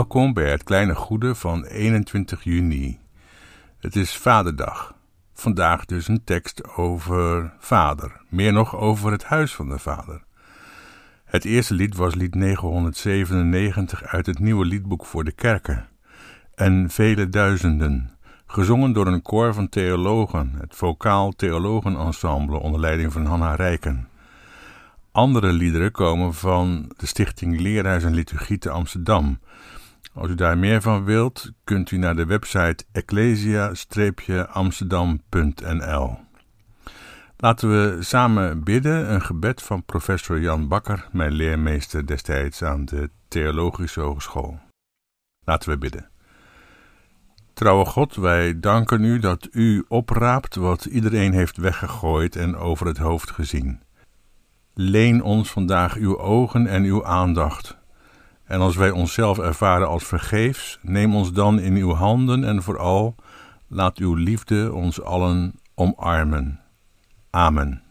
Welkom bij het kleine goede van 21 juni. Het is Vaderdag. Vandaag dus een tekst over Vader, meer nog over het huis van de Vader. Het eerste lied was lied 997 uit het nieuwe liedboek voor de kerken. En vele duizenden, gezongen door een koor van theologen, het Vocaal Theologenensemble onder leiding van Hanna Rijken. Andere liederen komen van de Stichting Leerhuis en Liturgie te Amsterdam. Als u daar meer van wilt, kunt u naar de website ecclesia-amsterdam.nl. Laten we samen bidden een gebed van professor Jan Bakker, mijn leermeester destijds aan de Theologische Hogeschool. Laten we bidden. Trouwe God, wij danken u dat u opraapt wat iedereen heeft weggegooid en over het hoofd gezien. Leen ons vandaag uw ogen en uw aandacht. En als wij onszelf ervaren als vergeefs, neem ons dan in uw handen en vooral laat uw liefde ons allen omarmen. Amen.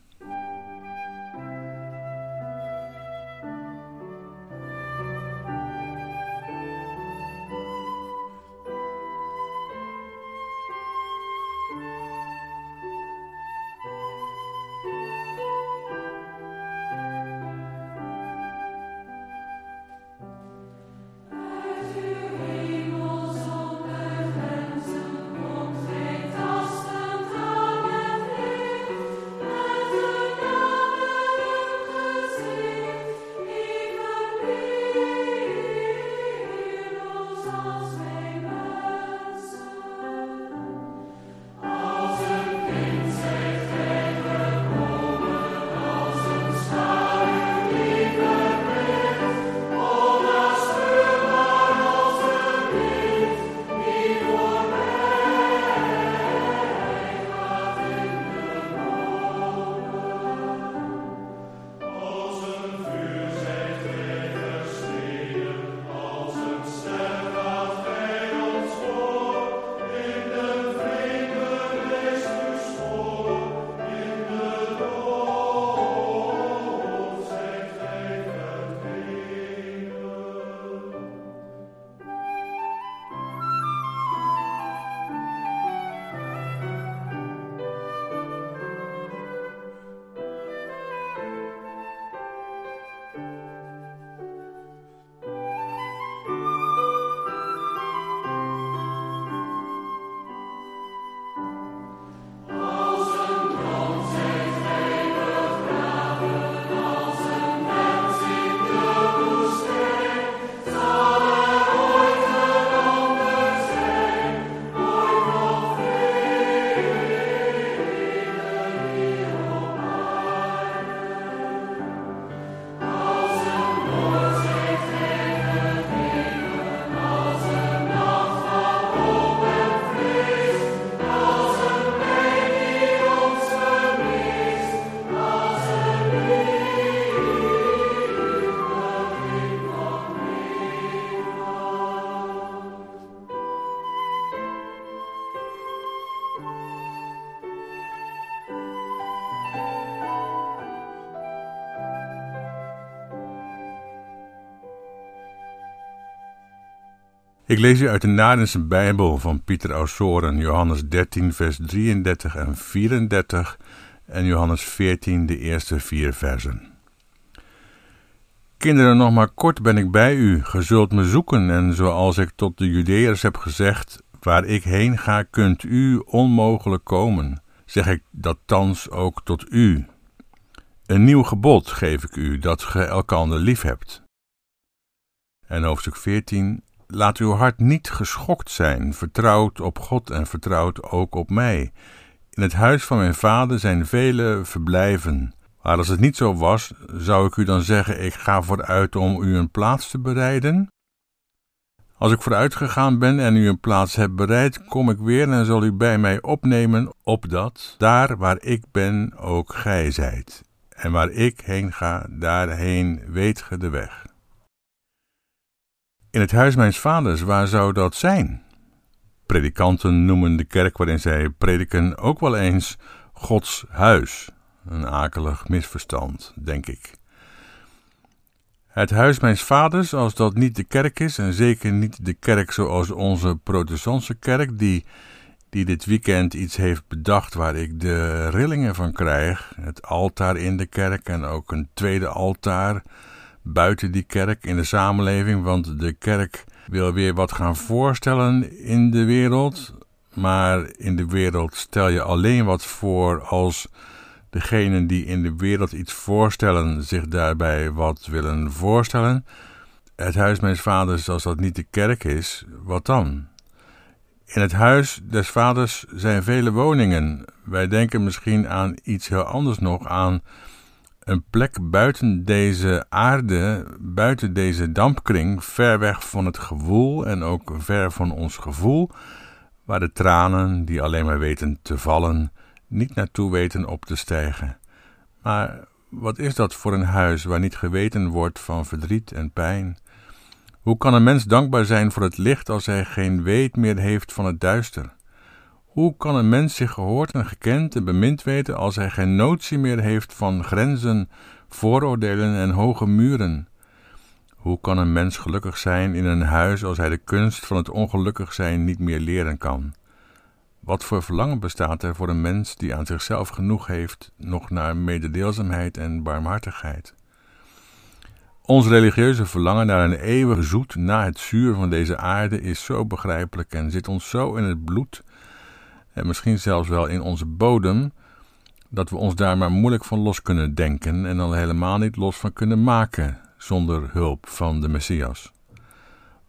Ik lees u uit de Nadense Bijbel van Pieter Ausoren, Johannes 13, vers 33 en 34 en Johannes 14, de eerste vier versen. Kinderen, nog maar kort ben ik bij u, ge zult me zoeken, en zoals ik tot de Judeërs heb gezegd, waar ik heen ga, kunt u onmogelijk komen, zeg ik dat thans ook tot u. Een nieuw gebod geef ik u, dat ge elkander lief hebt. En hoofdstuk 14 Laat uw hart niet geschokt zijn, vertrouwd op God en vertrouwd ook op mij. In het huis van mijn vader zijn vele verblijven. Maar als het niet zo was, zou ik u dan zeggen: Ik ga vooruit om u een plaats te bereiden? Als ik vooruit gegaan ben en u een plaats hebt bereid, kom ik weer en zal u bij mij opnemen, opdat daar waar ik ben ook gij zijt. En waar ik heen ga, daarheen weet ge de weg. In het huis mijns vaders, waar zou dat zijn? Predikanten noemen de kerk waarin zij prediken ook wel eens Gods huis. Een akelig misverstand, denk ik. Het huis mijns vaders, als dat niet de kerk is, en zeker niet de kerk zoals onze protestantse kerk, die, die dit weekend iets heeft bedacht waar ik de rillingen van krijg. Het altaar in de kerk en ook een tweede altaar buiten die kerk in de samenleving, want de kerk wil weer wat gaan voorstellen in de wereld. Maar in de wereld stel je alleen wat voor als degenen die in de wereld iets voorstellen zich daarbij wat willen voorstellen. Het huis mijn vaders, als dat niet de kerk is, wat dan? In het huis des vaders zijn vele woningen. Wij denken misschien aan iets heel anders nog, aan een plek buiten deze aarde, buiten deze dampkring, ver weg van het gewoel en ook ver van ons gevoel, waar de tranen, die alleen maar weten te vallen, niet naartoe weten op te stijgen. Maar wat is dat voor een huis waar niet geweten wordt van verdriet en pijn? Hoe kan een mens dankbaar zijn voor het licht als hij geen weet meer heeft van het duister? Hoe kan een mens zich gehoord en gekend en bemind weten als hij geen notie meer heeft van grenzen, vooroordelen en hoge muren? Hoe kan een mens gelukkig zijn in een huis als hij de kunst van het ongelukkig zijn niet meer leren kan? Wat voor verlangen bestaat er voor een mens die aan zichzelf genoeg heeft, nog naar mededeelzaamheid en barmhartigheid? Ons religieuze verlangen naar een eeuwig zoet na het zuur van deze aarde is zo begrijpelijk en zit ons zo in het bloed, en misschien zelfs wel in onze bodem, dat we ons daar maar moeilijk van los kunnen denken en al helemaal niet los van kunnen maken zonder hulp van de Messias.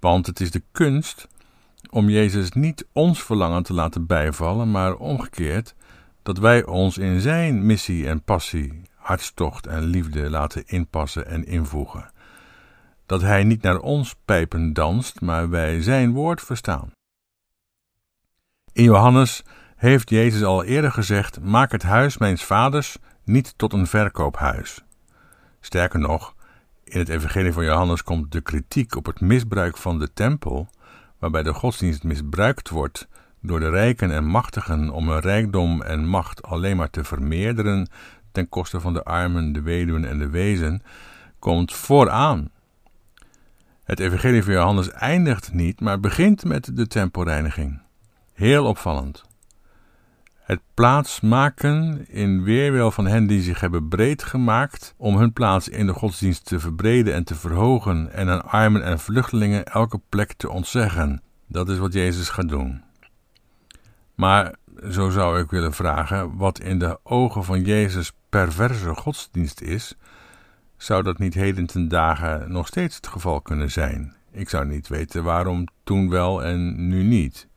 Want het is de kunst om Jezus niet ons verlangen te laten bijvallen, maar omgekeerd dat wij ons in Zijn missie en passie, hartstocht en liefde laten inpassen en invoegen. Dat Hij niet naar ons pijpen danst, maar wij Zijn woord verstaan. In Johannes heeft Jezus al eerder gezegd: Maak het huis mijns vaders niet tot een verkoophuis. Sterker nog, in het Evangelie van Johannes komt de kritiek op het misbruik van de tempel waarbij de godsdienst misbruikt wordt door de rijken en machtigen om hun rijkdom en macht alleen maar te vermeerderen ten koste van de armen, de weduwen en de wezen, komt vooraan. Het evangelie van Johannes eindigt niet, maar begint met de tempelreiniging. Heel opvallend. Het plaatsmaken in weerwil van hen die zich hebben breed gemaakt om hun plaats in de godsdienst te verbreden en te verhogen en aan armen en vluchtelingen elke plek te ontzeggen. Dat is wat Jezus gaat doen. Maar zo zou ik willen vragen, wat in de ogen van Jezus perverse godsdienst is, zou dat niet heden ten dagen nog steeds het geval kunnen zijn? Ik zou niet weten waarom toen wel en nu niet.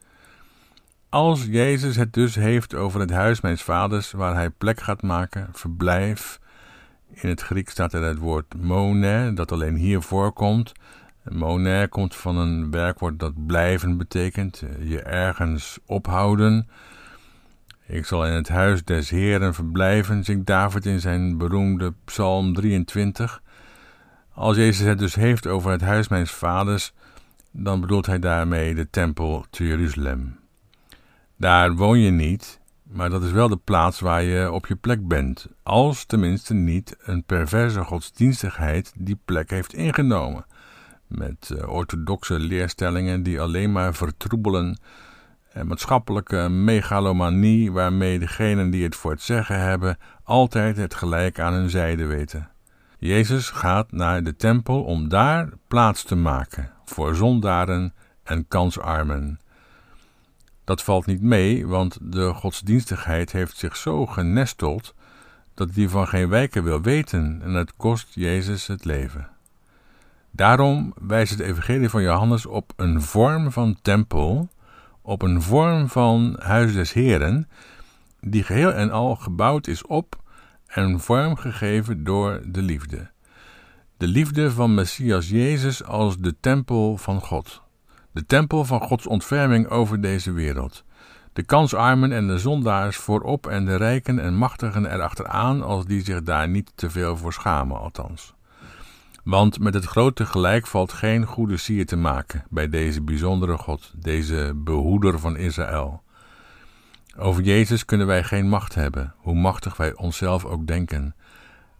Als Jezus het dus heeft over het huis mijns vaders, waar hij plek gaat maken, verblijf. In het Grieks staat er het woord mone, dat alleen hier voorkomt. Mone komt van een werkwoord dat blijven betekent, je ergens ophouden. Ik zal in het huis des Heeren verblijven, zingt David in zijn beroemde Psalm 23. Als Jezus het dus heeft over het huis mijns vaders, dan bedoelt hij daarmee de tempel te Jeruzalem. Daar woon je niet, maar dat is wel de plaats waar je op je plek bent, als tenminste niet een perverse godsdienstigheid die plek heeft ingenomen, met uh, orthodoxe leerstellingen die alleen maar vertroebelen, en maatschappelijke megalomanie waarmee degenen die het voor het zeggen hebben altijd het gelijk aan hun zijde weten. Jezus gaat naar de tempel om daar plaats te maken voor zondaren en kansarmen dat valt niet mee, want de godsdienstigheid heeft zich zo genesteld dat die van geen wijken wil weten en het kost Jezus het leven. Daarom wijst het evangelie van Johannes op een vorm van tempel, op een vorm van huis des Heren, die geheel en al gebouwd is op en vorm gegeven door de liefde. De liefde van Messias Jezus als de tempel van God de tempel van Gods ontferming over deze wereld. De kansarmen en de zondaars voorop en de rijken en machtigen erachteraan, als die zich daar niet te veel voor schamen, althans. Want met het grote gelijk valt geen goede sier te maken bij deze bijzondere God, deze behoeder van Israël. Over Jezus kunnen wij geen macht hebben, hoe machtig wij onszelf ook denken.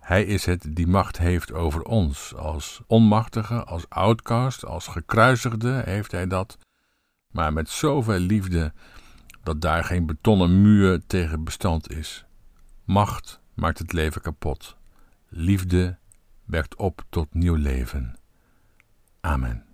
Hij is het die macht heeft over ons. Als onmachtige, als outcast, als gekruisigde heeft hij dat. Maar met zoveel liefde dat daar geen betonnen muur tegen bestand is. Macht maakt het leven kapot. Liefde wekt op tot nieuw leven. Amen.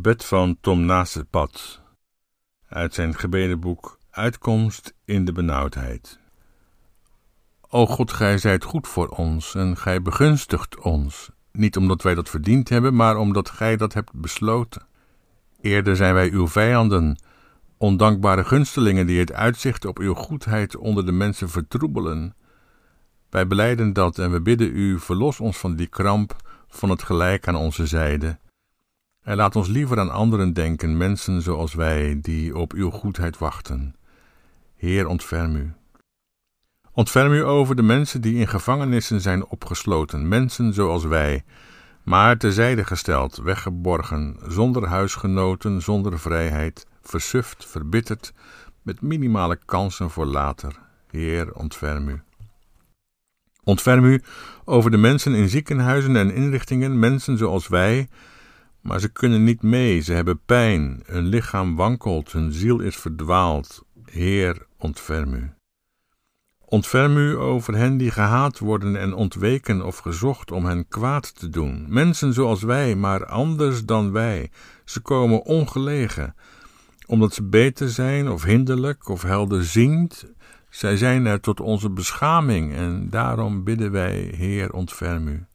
Gebed van Tom Nasepad uit zijn gebedenboek Uitkomst in de benauwdheid. O God, gij zijt goed voor ons en gij begunstigt ons, niet omdat wij dat verdiend hebben, maar omdat gij dat hebt besloten. Eerder zijn wij uw vijanden, ondankbare gunstelingen die het uitzicht op uw goedheid onder de mensen vertroebelen. Wij beleiden dat en we bidden u, verlos ons van die kramp van het gelijk aan onze zijde en laat ons liever aan anderen denken, mensen zoals wij, die op uw goedheid wachten. Heer, ontferm u. Ontferm u over de mensen die in gevangenissen zijn opgesloten, mensen zoals wij, maar terzijde gesteld, weggeborgen, zonder huisgenoten, zonder vrijheid, versuft, verbitterd, met minimale kansen voor later. Heer, ontferm u. Ontferm u over de mensen in ziekenhuizen en inrichtingen, mensen zoals wij, maar ze kunnen niet mee, ze hebben pijn, hun lichaam wankelt, hun ziel is verdwaald. Heer, ontferm u. Ontferm u over hen die gehaat worden en ontweken of gezocht om hen kwaad te doen. Mensen zoals wij, maar anders dan wij. Ze komen ongelegen, omdat ze beter zijn of hinderlijk of helderziend. Zij zijn er tot onze beschaming en daarom bidden wij, Heer, ontferm u.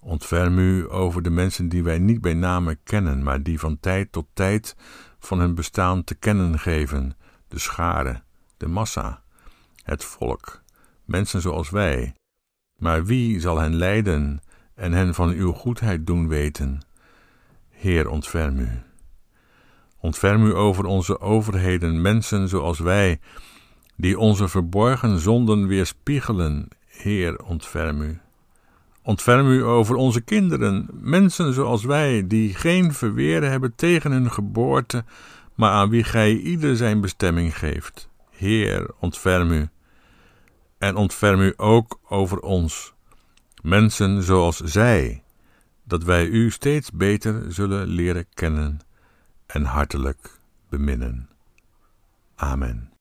Ontferm u over de mensen die wij niet bij name kennen, maar die van tijd tot tijd van hun bestaan te kennen geven, de schare, de massa, het volk, mensen zoals wij. Maar wie zal hen leiden en hen van uw goedheid doen weten? Heer, ontferm u. Ontferm u over onze overheden, mensen zoals wij, die onze verborgen zonden weerspiegelen. Heer, ontferm u. Ontferm u over onze kinderen, mensen zoals wij, die geen verweer hebben tegen hun geboorte, maar aan wie gij ieder zijn bestemming geeft. Heer, ontferm u. En ontferm u ook over ons, mensen zoals zij, dat wij u steeds beter zullen leren kennen en hartelijk beminnen. Amen.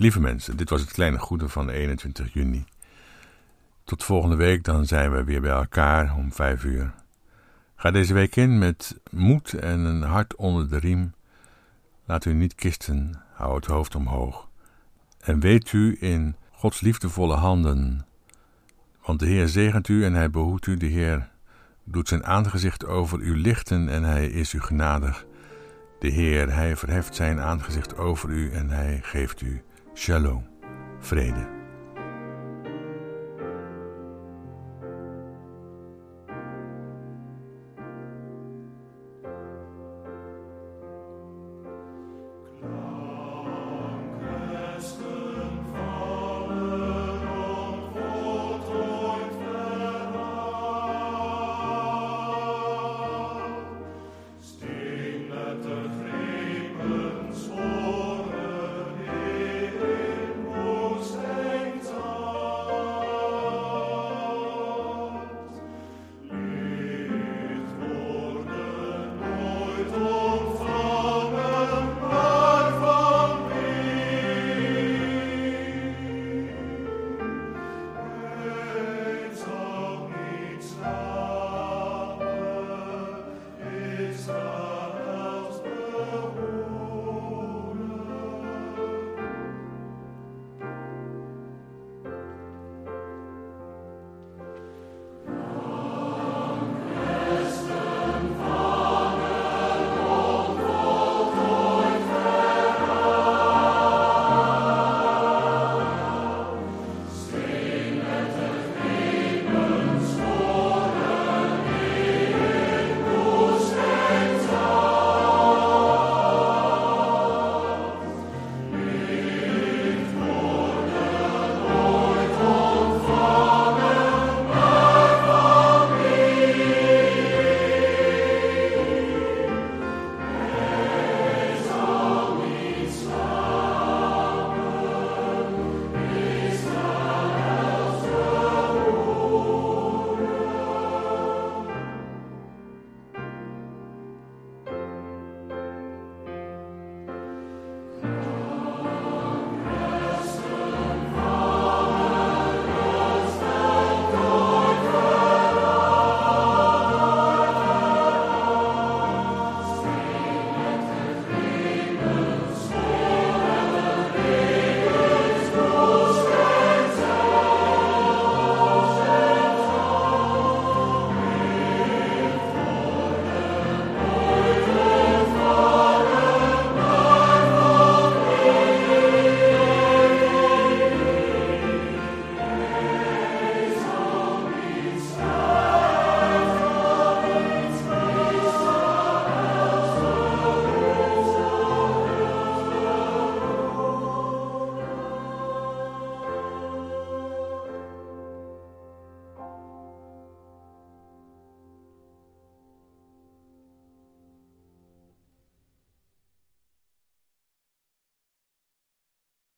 Lieve mensen, dit was het kleine goede van 21 juni. Tot volgende week, dan zijn we weer bij elkaar om vijf uur. Ga deze week in met moed en een hart onder de riem. Laat u niet kisten, hou het hoofd omhoog. En weet u in Gods liefdevolle handen. Want de Heer zegent u en hij behoedt u. De Heer doet zijn aangezicht over u lichten en hij is u genadig. De Heer, hij verheft zijn aangezicht over u en hij geeft u Shalom, vrede.